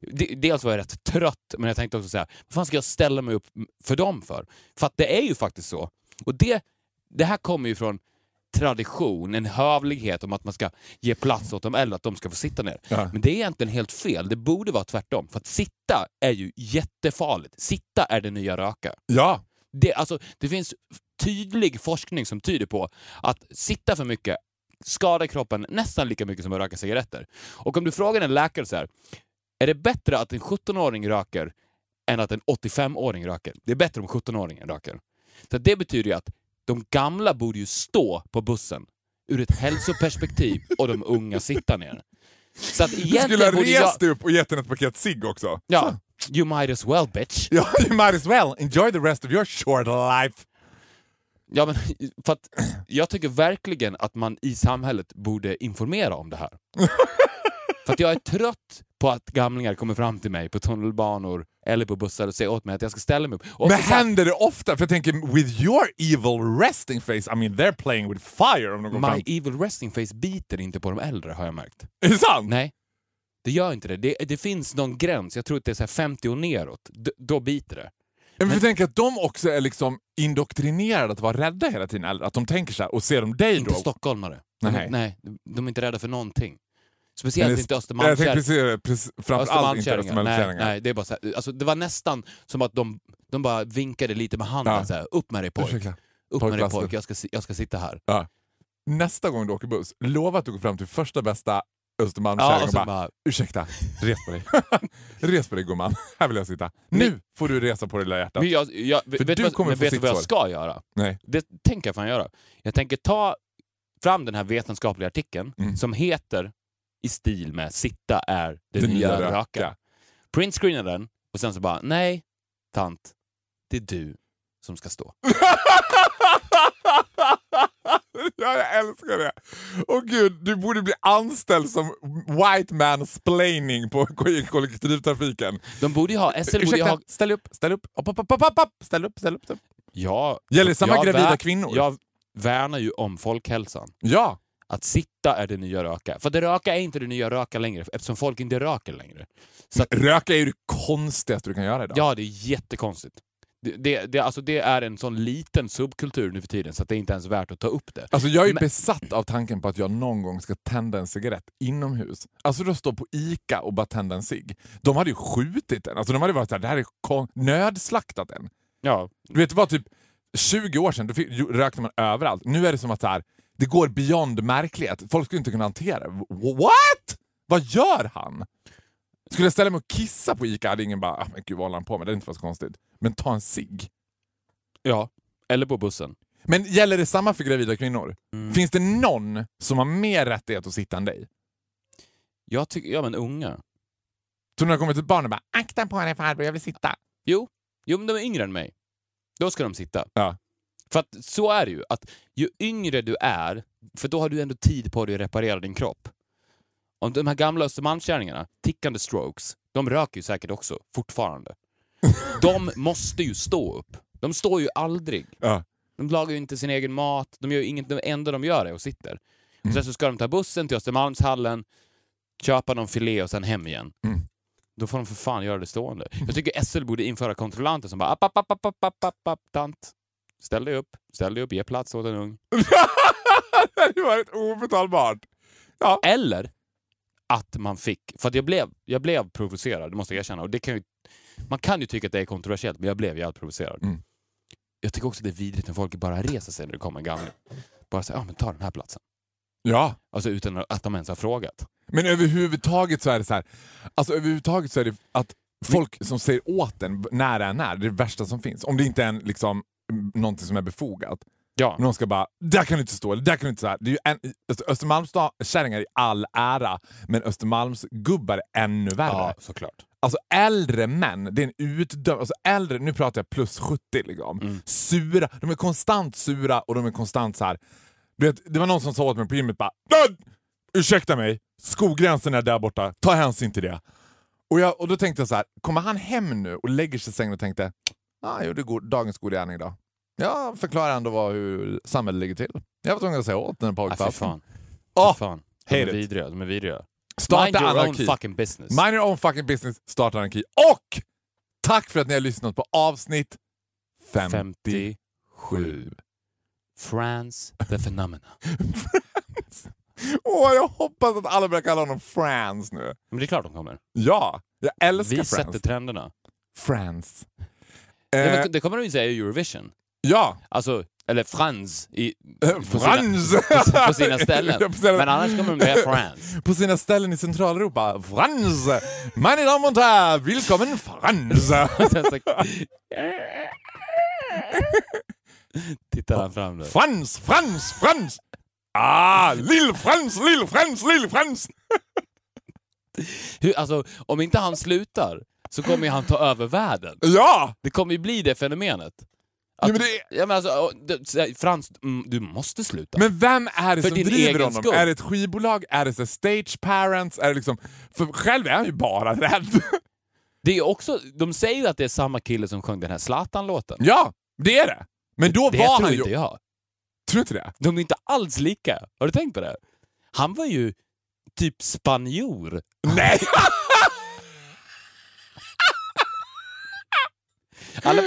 De- Dels var jag rätt trött, men jag tänkte också säga, vad fan ska jag ställa mig upp för dem för? För att det är ju faktiskt så. Och det, det här kommer ju från tradition, en hövlighet om att man ska ge plats åt dem eller att de ska få sitta ner. Ja. Men det är egentligen helt fel. Det borde vara tvärtom. För att sitta är ju jättefarligt. Sitta är det nya röka. Ja. Det, alltså, det finns tydlig forskning som tyder på att sitta för mycket skadar kroppen nästan lika mycket som att röka cigaretter. Och om du frågar en läkare så här, är det bättre att en 17-åring röker än att en 85-åring röker? Det är bättre om 17-åringen röker. Så det betyder ju att de gamla borde ju stå på bussen ur ett hälsoperspektiv och de unga sitta ner. Så att Du skulle egentligen ha jag... rest dig upp och gett henne ett paket cigg också. Ja, you might as well bitch. Ja, you might as well enjoy the rest of your short life. Ja, men för att jag tycker verkligen att man i samhället borde informera om det här. för att jag är trött på att gamlingar kommer fram till mig på tunnelbanor eller på bussar och säger åt mig att jag ska ställa mig upp. Och Men händer det ofta? För jag tänker, with your evil resting face, I mean they're playing with fire om de går My fram. evil resting face biter inte på de äldre har jag märkt. Är det sant? Nej, det gör inte det. Det, det finns någon gräns, jag tror att det är så här 50 och neråt. D- då biter det. Men jag tänker att de också är liksom indoktrinerade att vara rädda hela tiden, eller att de tänker så här, och ser de dig Inte då? stockholmare. De, Nej. nej, de är inte rädda för någonting. Speciellt Men det- inte Jag tänkte Östermalmskärringar. precis, precis framförallt inte Östermalmskärringar. Nej, Östermalmskärringar. nej, det är bara så här, alltså, det var nästan som att de, de bara vinkade lite med handen. Ja. Så här, upp med dig pojk. Ursäkta. Upp med dig pojk, jag ska, jag ska sitta här. Ja. Nästa gång du åker buss, lova att du går fram till första bästa Ja, Östermalmskärring och och bara, bara, ursäkta, res på dig. res på dig gumman, här vill jag sitta. Nu får du resa på det lilla hjärtat. men jag, jag, vet, du vad, kommer men vet du vad jag ska göra? Nej. Det tänker jag fan göra. Jag tänker ta fram den här vetenskapliga artikeln Mm. som heter i stil med “Sitta är det, Det nya, nya röka”. Printscreena den och sen så bara “Nej, tant, det är du som ska stå”. ja, jag älskar det. Och gud, du borde bli anställd som white man splaining på kollektivtrafiken. De borde ju ha, SL Ursäkta, ha... ställ upp, ställ upp, upp, upp, upp, upp, upp. ställ upp, ställ upp. Ställ upp. Ja, Gäller samma gravida kvinnor? Jag värnar ju om folkhälsan. Ja, Att sitta är det nya röka. För det röka är inte det nya röka längre eftersom folk inte röker längre. Så att, röka är ju det konstigaste du kan göra idag. ja, det är jättekonstigt. Det, det, det, alltså det är en sån liten subkultur nu för tiden så det är inte ens värt att ta upp det. Alltså jag är ju Men- besatt av tanken på att jag någon gång ska tända en cigarett inomhus. Alltså då stå på ICA och bara tända en cigg. De hade ju skjutit den. Alltså de hade varit såhär, det här är nödslaktat den. Ja, Du vet, det var typ 20 år sedan, då fick, rökte man överallt. Nu är det som att så här, det går beyond märklighet. Folk skulle inte kunna hantera det. What? Vad gör han? Skulle jag ställa mig och kissa på ICA hade ingen bara, ah, men gud vad håller han på med? Det är inte så konstigt. Men ta en cigg. ja. Eller på bussen. Men gäller det samma för gravida kvinnor? Mm. Finns det någon som har mer rättighet att sitta än dig? Jag tycker, ja men unga. Så när det kommer till ett barn och bara “akta på dig farbror, jag vill sitta”. Jo, jo men de är yngre än mig. Då ska de sitta. Ja. För att så är det ju, att ju yngre du är, för då har du ändå tid på dig att reparera din kropp. Om de här gamla Östermalmskärringarna, tickande strokes, de röker ju säkert också, fortfarande. de måste ju stå upp. De står ju aldrig. Ja. De lagar ju inte sin egen mat, de gör inget, det enda de gör är att sitta. Mm. Sen så ska de ta bussen till Östermalmshallen, köpa någon filé och sen hem igen. Mm. Då får de för fan göra det stående. Jag tycker SL borde införa kontrollanter som bara app, app, app, app, app, app, app, tant. Ställ dig upp, ställ dig upp, ge plats åt en ung. det hade varit obetalbart. Ja. Eller att man fick, för jag blev, jag blev provocerad, det måste jag erkänna. Och det kan ju, man kan ju tycka att det är kontroversiellt, men jag blev jävligt provocerad. Mm. Jag tycker också det är vidrigt när folk bara reser sig när det kommer en gamling. Bara säger ja men ta den här platsen. ja. Alltså utan att de ens har frågat. Men överhuvudtaget så är det så här. Alltså överhuvudtaget så är det att folk som säger åt en när det än är, det är det värsta som finns. Om det inte är en, liksom, någonting som är befogat. Ja. Någon ska bara, där kan du inte stå, där kan du inte så här. Det är ju en, alltså, Östermalmskärringar i all ära, men Östermalmsgubbar är ännu värre. Ja, såklart. Alltså äldre män, det är en utdömd... Alltså äldre, nu pratar jag plus 70 liksom. Mm. Sura, de är konstant sura och de är konstant så här. Du vet, det var någon som sa åt mig på gymmet bara "Död! Ursäkta mig, skogränsen är där borta, ta hänsyn till det. Och, jag, och då tänkte jag så här, kommer han hem nu och lägger sig i sängen och tänkte ah, jag gjorde god, dagens goda gärning idag. Jag förklarar ändå vad, hur samhället ligger till. Jag var tvungen att säga åt den Nej, fy pojkpappen. fan. Fan. De är vidriga. De är vidriga. Starta Mind your own anarki. fucking business. Mind your own fucking business, starta anarki. Och tack för att ni har lyssnat på avsnitt 57. 57. France the phenomena. Åh, jag hoppas att alla börjar kalla honom Frans nu. Men det är klart de kommer. Ja, jag älskar Vi Frans. sätter trenderna. Frans. Ja, Eh, men det kommer de ju säga i Eurovision. Ja, Alltså, eller Frans i, Eh, på, sina, Frans! på sina ställen. På sina- Men annars kommer de säga Frans. På sina ställen i Centraleuropa. Frans! Meine Damen und Herren, willkommen Frans! Tittar han fram där. Frans, Frans, Frans! Ah, Lill Frans, Lill Frans, Lill Frans! Hur, alltså, om inte han slutar så kommer han ta över världen. Ja! Det kommer ju bli det fenomenet. Att, Jo, men det ja, men alltså, det- Frans, mm, du måste sluta. Men vem är det För som driver honom? skull. Är det ett skivbolag? Är det så stage parents? Är det liksom... För själv är han ju bara rädd. det är också, de säger ju att det är samma kille som sjöng den här Zlatan-låten. ja, det är det. Men då det var tror han inte ju... jag. Tror du inte det? De är inte alls lika. Har du tänkt på det? Han var ju typ spanjor. Nej! Alla,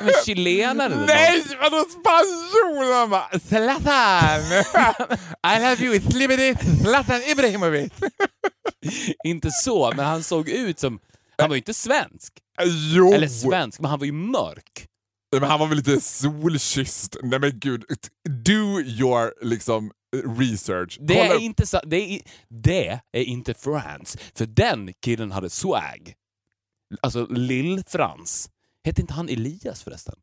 men chilenare. de- Nej, vadå spanjor? Han bara Zlatan! I love you, it's liberty, Zlatan Ibrahimovic. Inte så, men han såg ut som... Han var ju inte svensk. Jo! Eller svensk, men han var ju mörk. Men han var väl lite solkysst. Nej men gud, do your liksom research. Det Kolla är, inte, sa- det, är, det är inte Frans, för den killen hade swag. Alltså Lill-Frans. Hette inte han Elias förresten?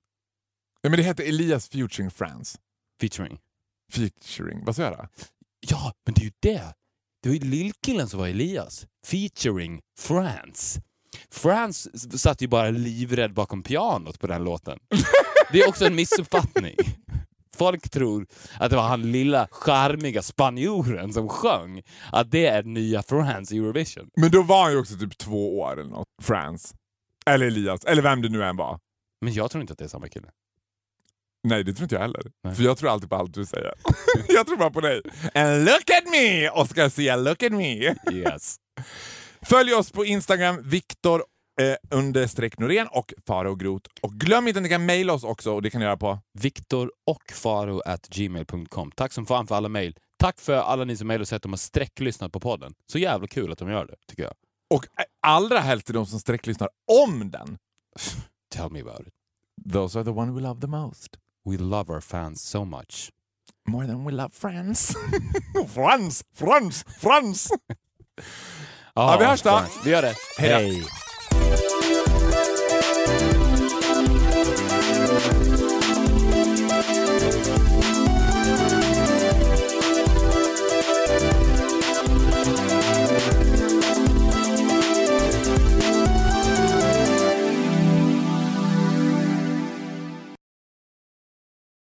Ja, men det heter Elias featuring France. Featuring. Featuring, vad sa jag då? Ja, men det är ju det. Det var ju lillkillen som var Elias. Featuring. Frans s- satt ju bara livrädd bakom pianot på den låten. Det är också en missuppfattning. Folk tror att det var han lilla charmiga spanjoren som sjöng. Att det är nya Frans i Eurovision. Men då var han ju också typ två år eller något. France. Eller Elias, eller vem det nu än var. Men jag tror inte att det är samma kille. Nej, det tror inte jag heller. Nej. För jag tror alltid på allt du säger. jag tror bara på dig. And look at me! Oscar Sia, look at me! Yes. Följ oss på Instagram, Viktor eh, understreck Norén och Farao Groth. Och glöm inte att ni kan mejla oss också och det kan ni göra på Viktor och faro at gmail.com. Tack som fan för alla mejl. Tack för alla ni som mejlar och säger att de har sträcklyssnat på podden. Så jävla kul att de gör det, tycker jag. Och allra helst till de som sträcklyssnar om den. Tell me about it. Those are the one we love the most. We love our fans so much. More than we love friends. friends, friends, friends! Ja, vi hörs då. Vi gör det. Hej. Hej.